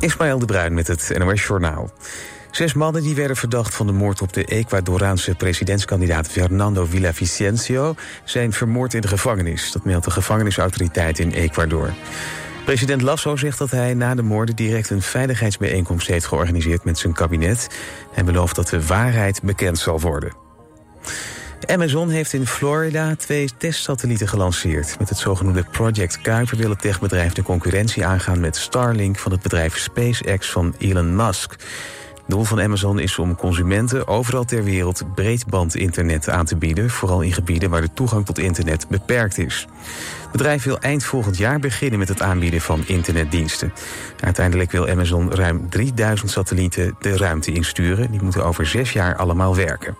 Ismaël de Bruin met het NOS Journaal. Zes mannen die werden verdacht van de moord op de Ecuadoraanse presidentskandidaat Fernando Villavicencio zijn vermoord in de gevangenis. Dat meldt de gevangenisautoriteit in Ecuador. President Lasso zegt dat hij na de moorden direct een veiligheidsbijeenkomst heeft georganiseerd met zijn kabinet. en belooft dat de waarheid bekend zal worden. Amazon heeft in Florida twee testsatellieten gelanceerd. Met het zogenoemde Project Kuiper wil het techbedrijf de concurrentie aangaan met Starlink van het bedrijf SpaceX van Elon Musk. Doel van Amazon is om consumenten overal ter wereld breedbandinternet aan te bieden, vooral in gebieden waar de toegang tot internet beperkt is. Het bedrijf wil eind volgend jaar beginnen met het aanbieden van internetdiensten. Uiteindelijk wil Amazon ruim 3000 satellieten de ruimte insturen. Die moeten over zes jaar allemaal werken.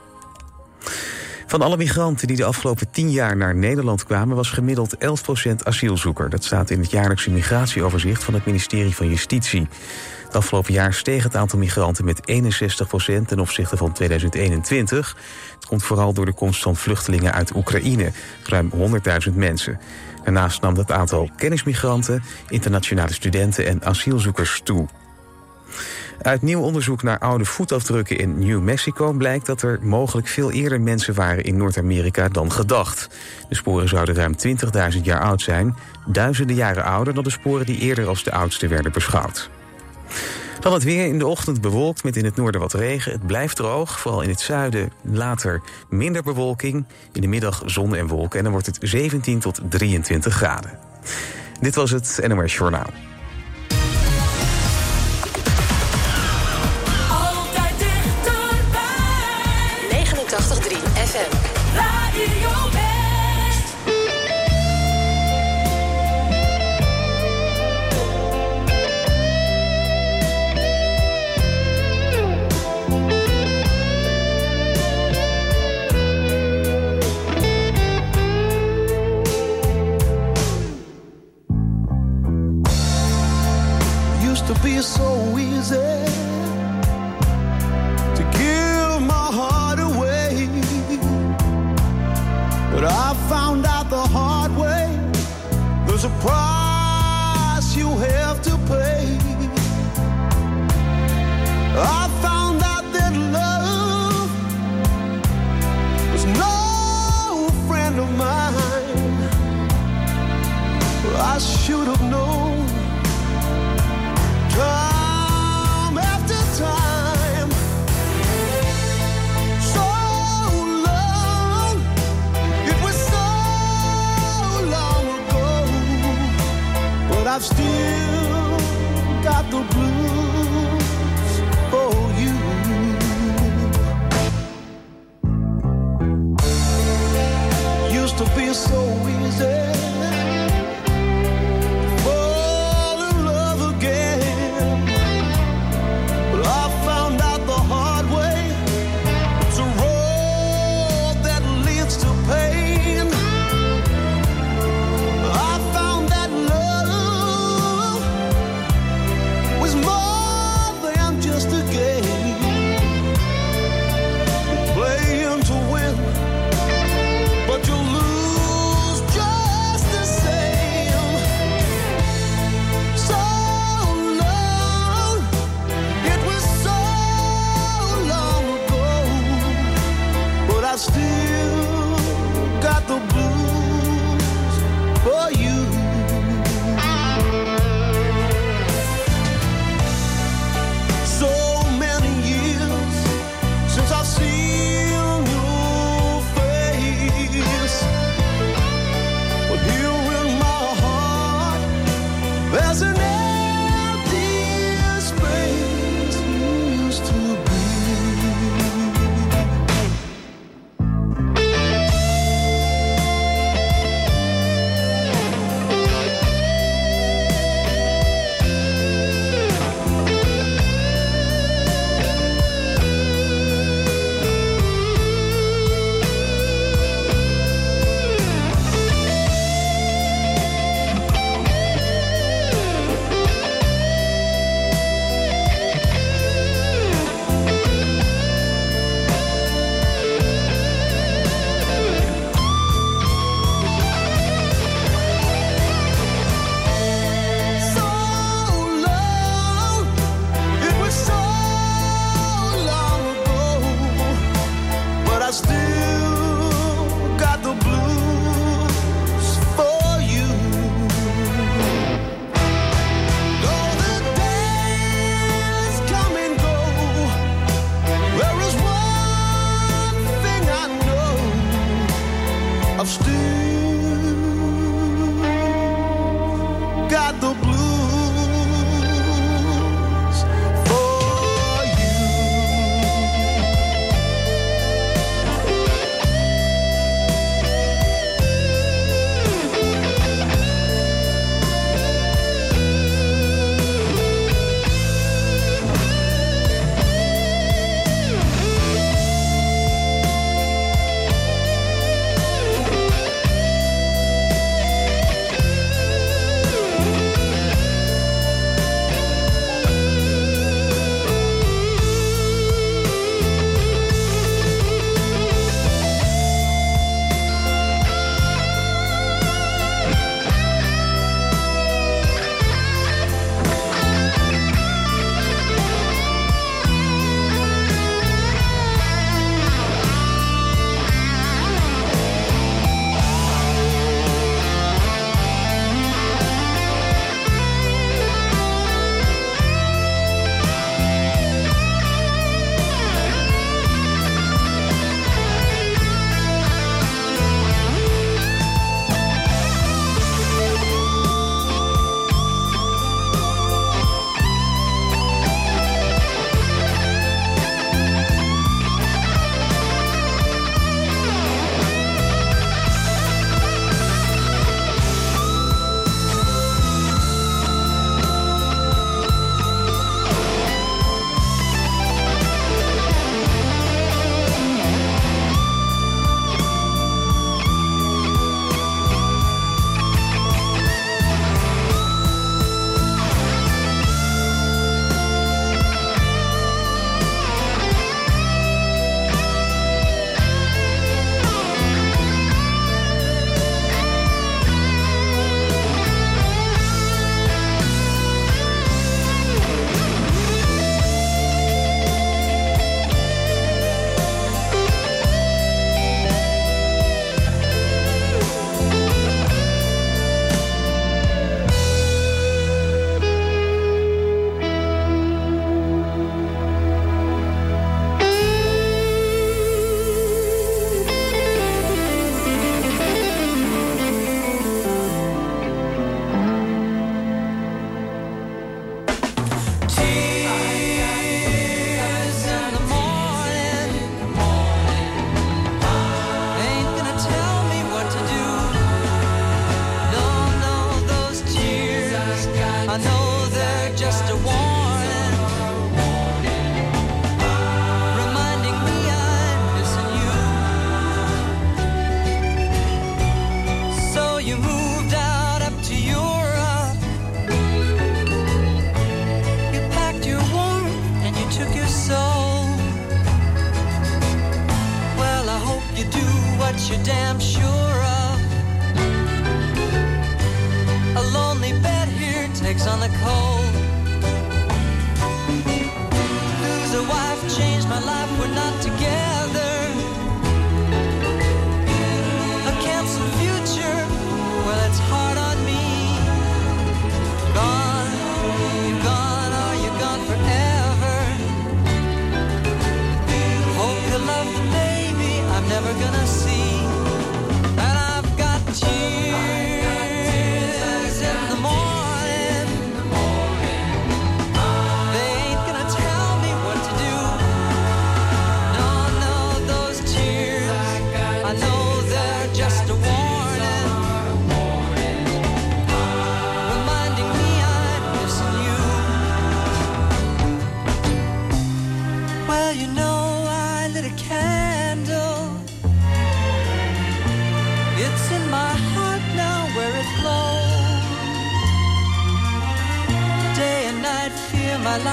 Van alle migranten die de afgelopen tien jaar naar Nederland kwamen... was gemiddeld 11% asielzoeker. Dat staat in het jaarlijkse migratieoverzicht van het ministerie van Justitie. Het afgelopen jaar steeg het aantal migranten met 61% ten opzichte van 2021. Het komt vooral door de komst van vluchtelingen uit Oekraïne, ruim 100.000 mensen. Daarnaast nam het aantal kennismigranten, internationale studenten en asielzoekers toe. Uit nieuw onderzoek naar oude voetafdrukken in New Mexico blijkt dat er mogelijk veel eerder mensen waren in Noord-Amerika dan gedacht. De sporen zouden ruim 20.000 jaar oud zijn, duizenden jaren ouder dan de sporen die eerder als de oudste werden beschouwd. Dan het weer in de ochtend bewolkt met in het noorden wat regen. Het blijft droog, vooral in het zuiden later minder bewolking. In de middag zon en wolken en dan wordt het 17 tot 23 graden. Dit was het NOS Journaal. Radyo B should have known. Time after time, so long. It was so long ago, but I've still.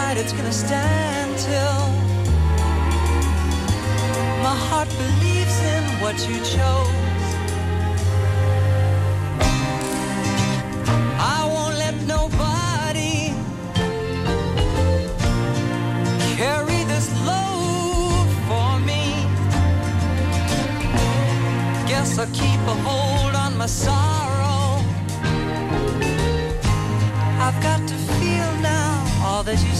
tonight it's gonna stand till my heart believes in what you chose. I won't let nobody carry this load for me. Guess I'll keep a hold on my sorrow. I've got to feel now all that you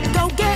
go get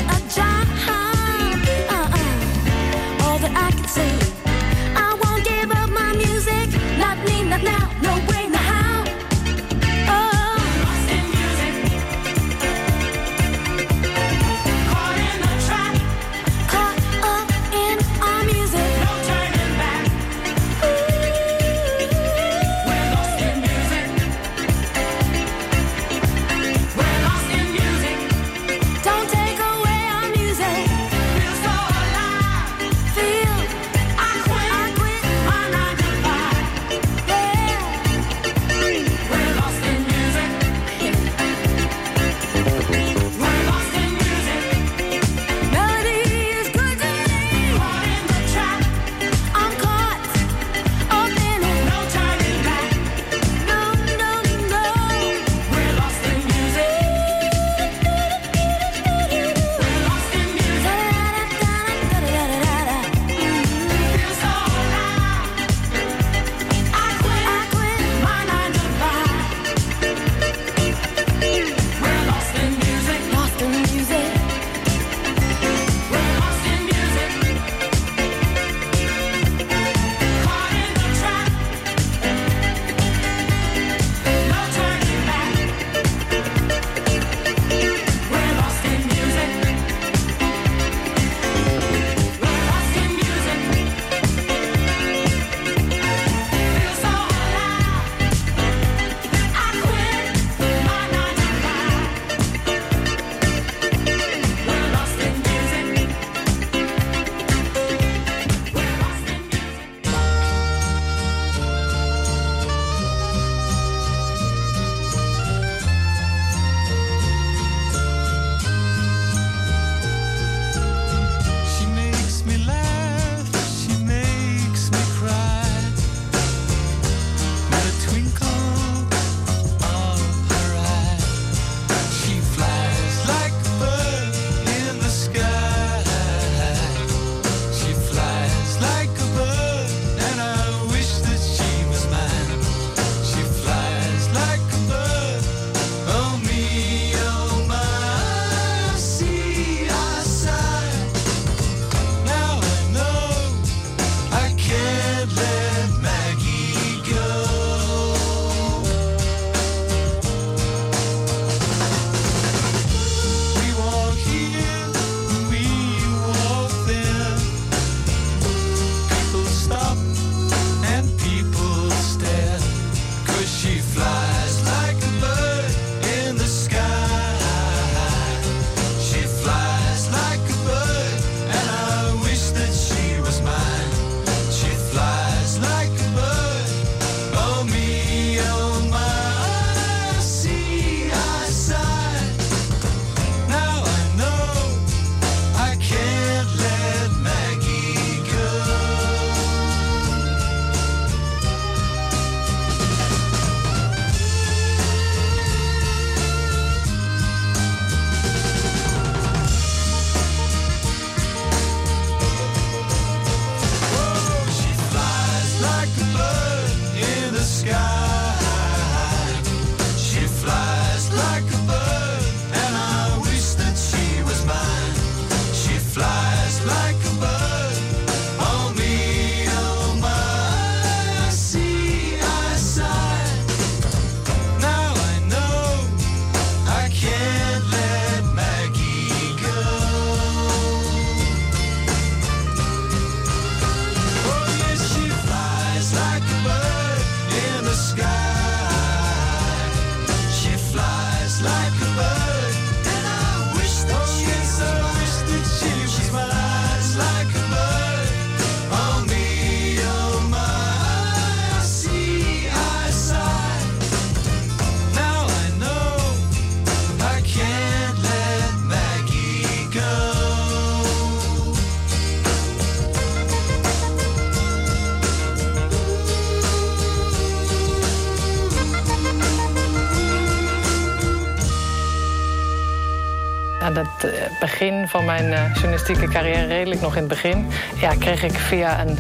begin van mijn journalistieke carrière, redelijk nog in het begin, ja, kreeg ik via een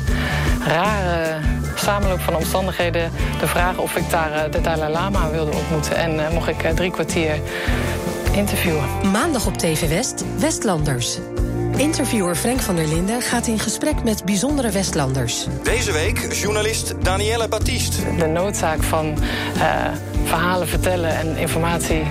rare samenloop van omstandigheden de vraag of ik daar de Dalai Lama wilde ontmoeten. En mocht ik drie kwartier interviewen. Maandag op TV West, Westlanders. Interviewer Frank van der Linden gaat in gesprek met bijzondere Westlanders. Deze week journalist Danielle Baptiste. De noodzaak van uh, verhalen vertellen en informatie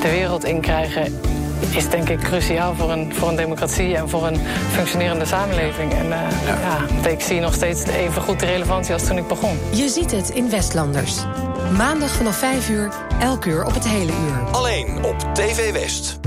de wereld inkrijgen is denk ik cruciaal voor een, voor een democratie en voor een functionerende samenleving. En uh, ja. ja. ik zie nog steeds even goed de relevantie als toen ik begon. Je ziet het in Westlanders. Maandag vanaf 5 uur, elk uur op het hele uur. Alleen op TV West.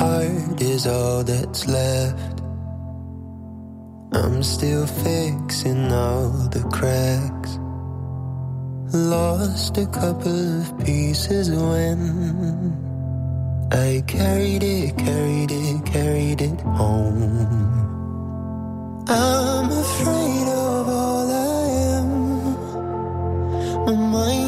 Heart is all that's left. I'm still fixing all the cracks. Lost a couple of pieces when I carried it, carried it, carried it home. I'm afraid of all I am. My mind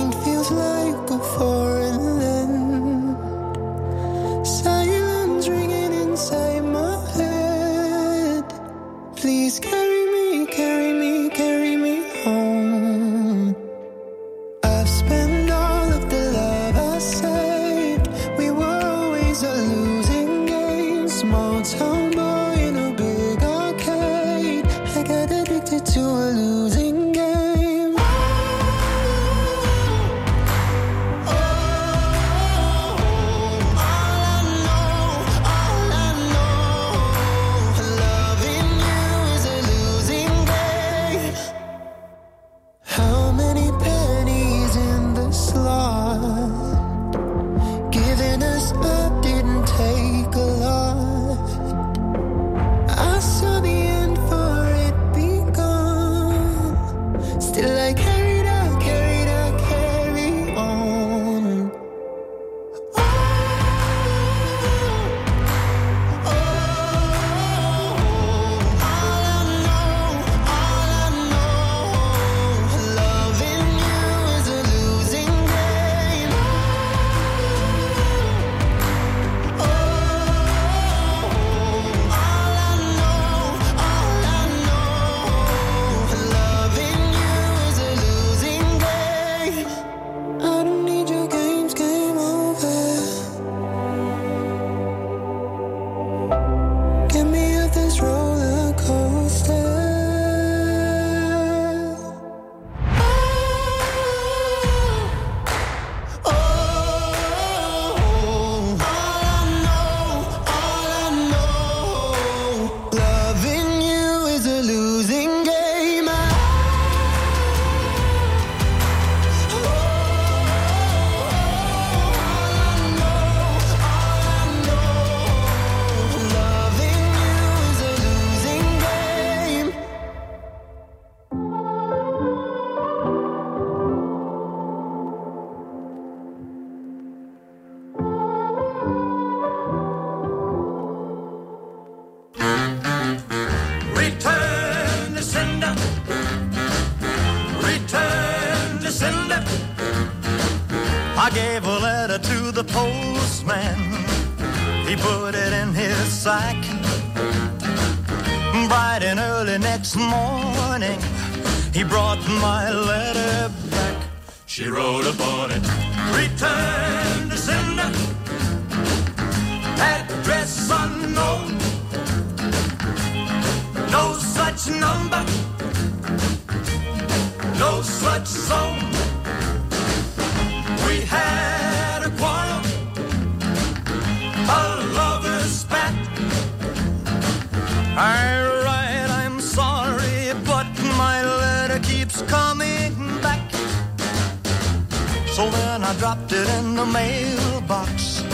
I dropped it in the mailbox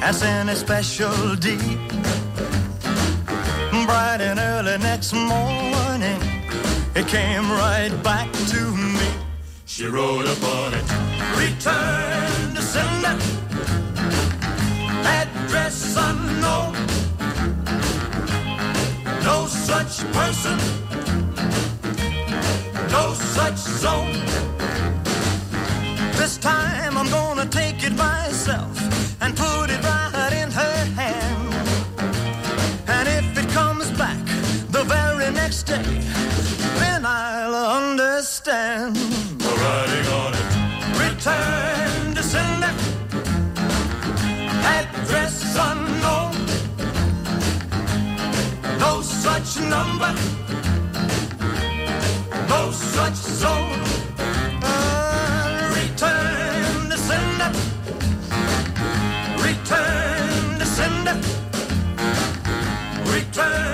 as in a special deed bright and early next morning, it came right back to me. She wrote upon it, return to sender, address unknown. No such person, no such zone. This time I'm gonna take it myself and put it right in her hand. And if it comes back the very next day, then I'll understand. The writing on it. Return to sender. Address unknown. No such number. No such zone. To.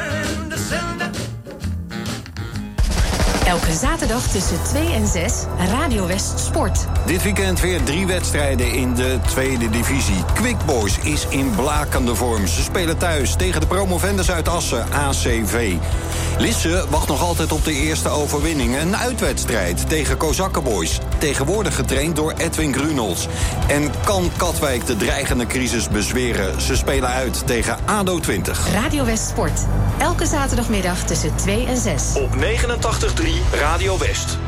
Elke zaterdag tussen 2 en 6 Radio West Sport. Dit weekend weer drie wedstrijden in de tweede divisie. Quick Boys is in blakende vorm. Ze spelen thuis tegen de promovendus uit Assen, ACV. Lisse wacht nog altijd op de eerste overwinning. Een uitwedstrijd tegen Kozakkenboys. Tegenwoordig getraind door Edwin Grunels. En kan Katwijk de dreigende crisis bezweren? Ze spelen uit tegen ADO 20. Radio West Sport. Elke zaterdagmiddag tussen 2 en 6. Op 89.3 Radio West.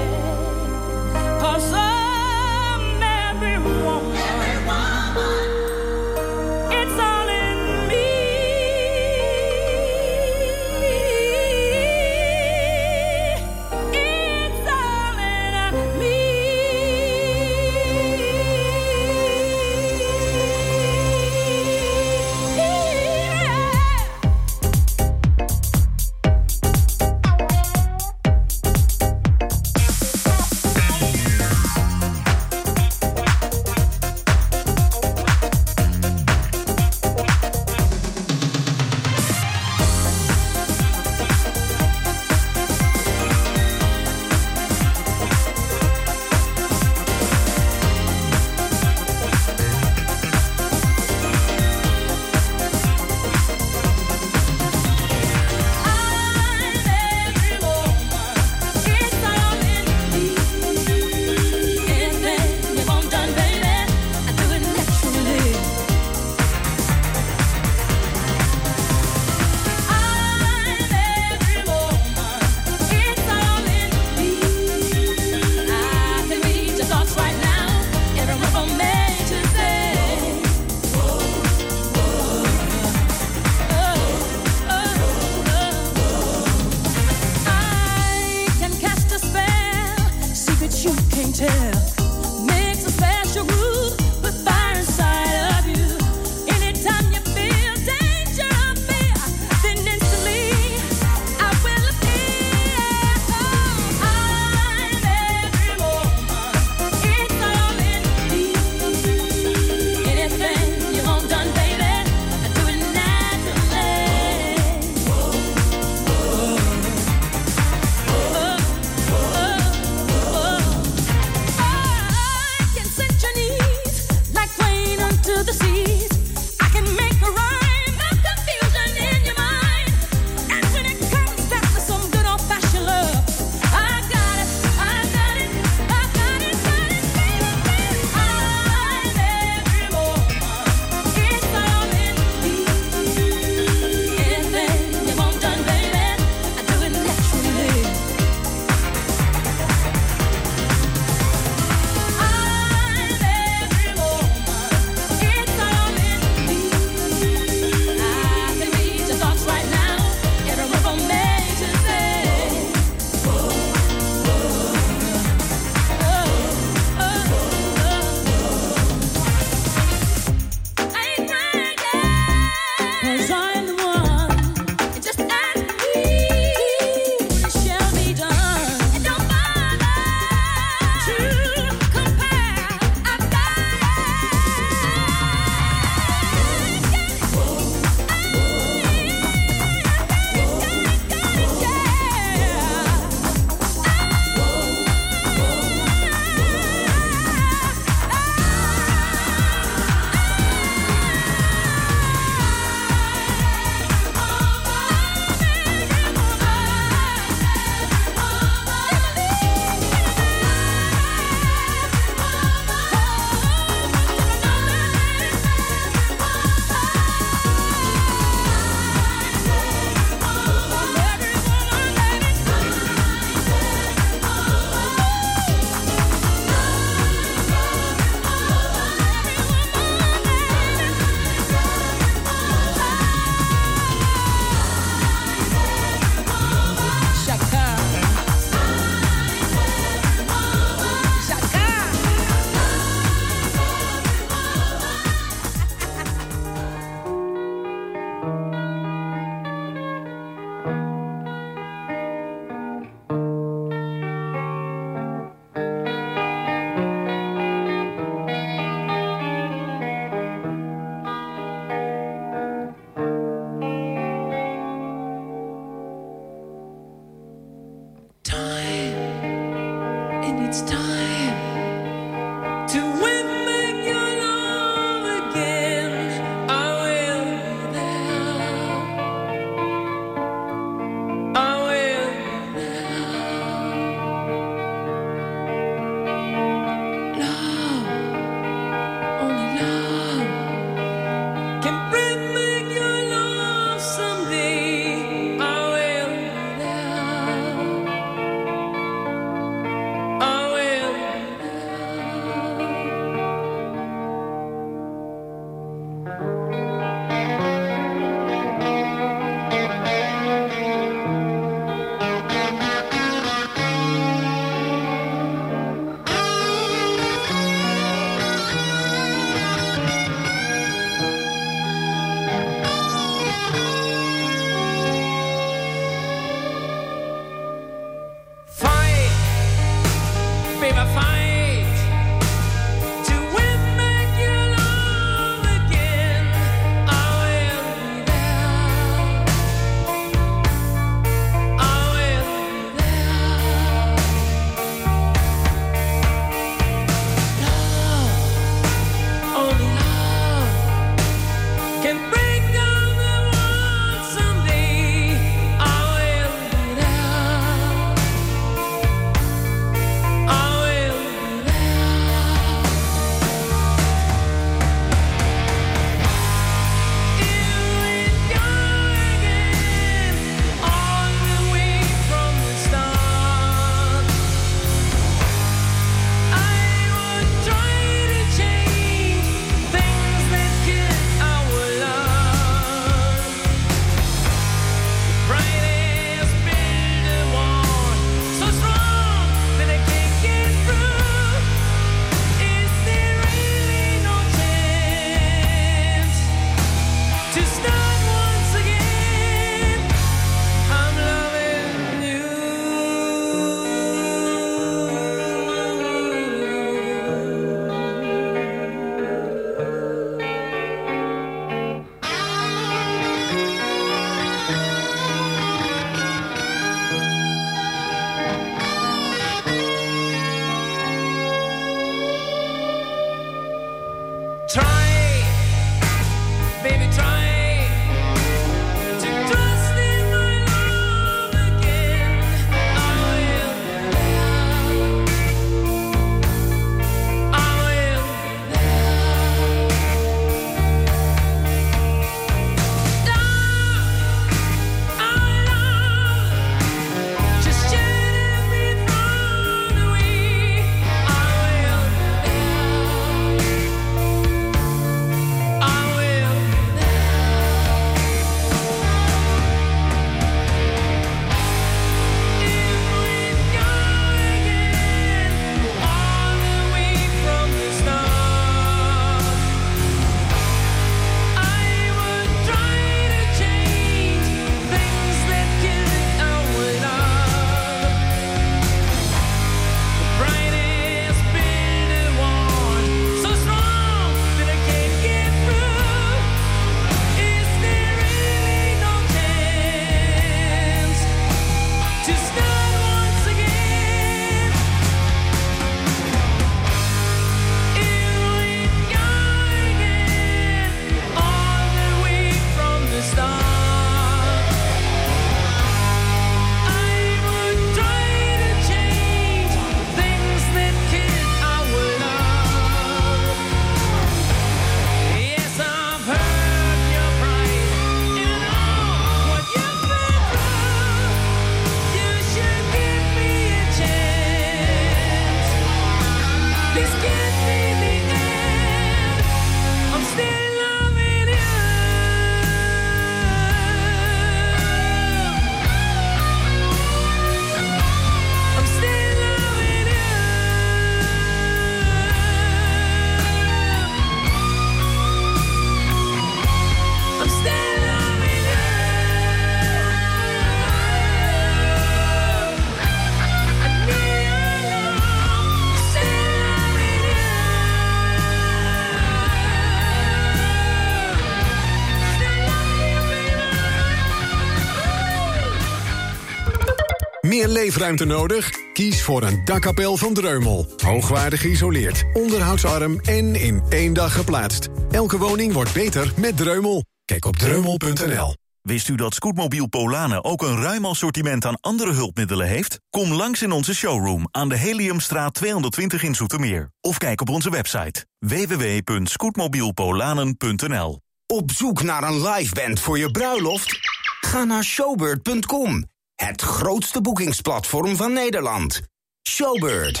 Leefruimte nodig? Kies voor een dakkapel van Dreumel. Hoogwaardig geïsoleerd, onderhoudsarm en in één dag geplaatst. Elke woning wordt beter met Dreumel. Kijk op dreumel.nl. Wist u dat Scootmobiel Polanen ook een ruim assortiment aan andere hulpmiddelen heeft? Kom langs in onze showroom aan de Heliumstraat 220 in Zoetermeer. Of kijk op onze website www.scootmobielpolanen.nl Op zoek naar een liveband voor je bruiloft? Ga naar showbird.com. Het grootste boekingsplatform van Nederland. Showbird.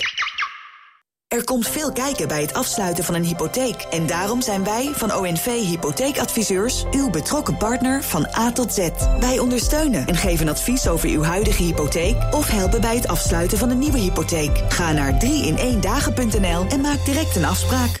Er komt veel kijken bij het afsluiten van een hypotheek. En daarom zijn wij van ONV Hypotheekadviseurs... uw betrokken partner van A tot Z. Wij ondersteunen en geven advies over uw huidige hypotheek... of helpen bij het afsluiten van een nieuwe hypotheek. Ga naar 3in1dagen.nl en maak direct een afspraak.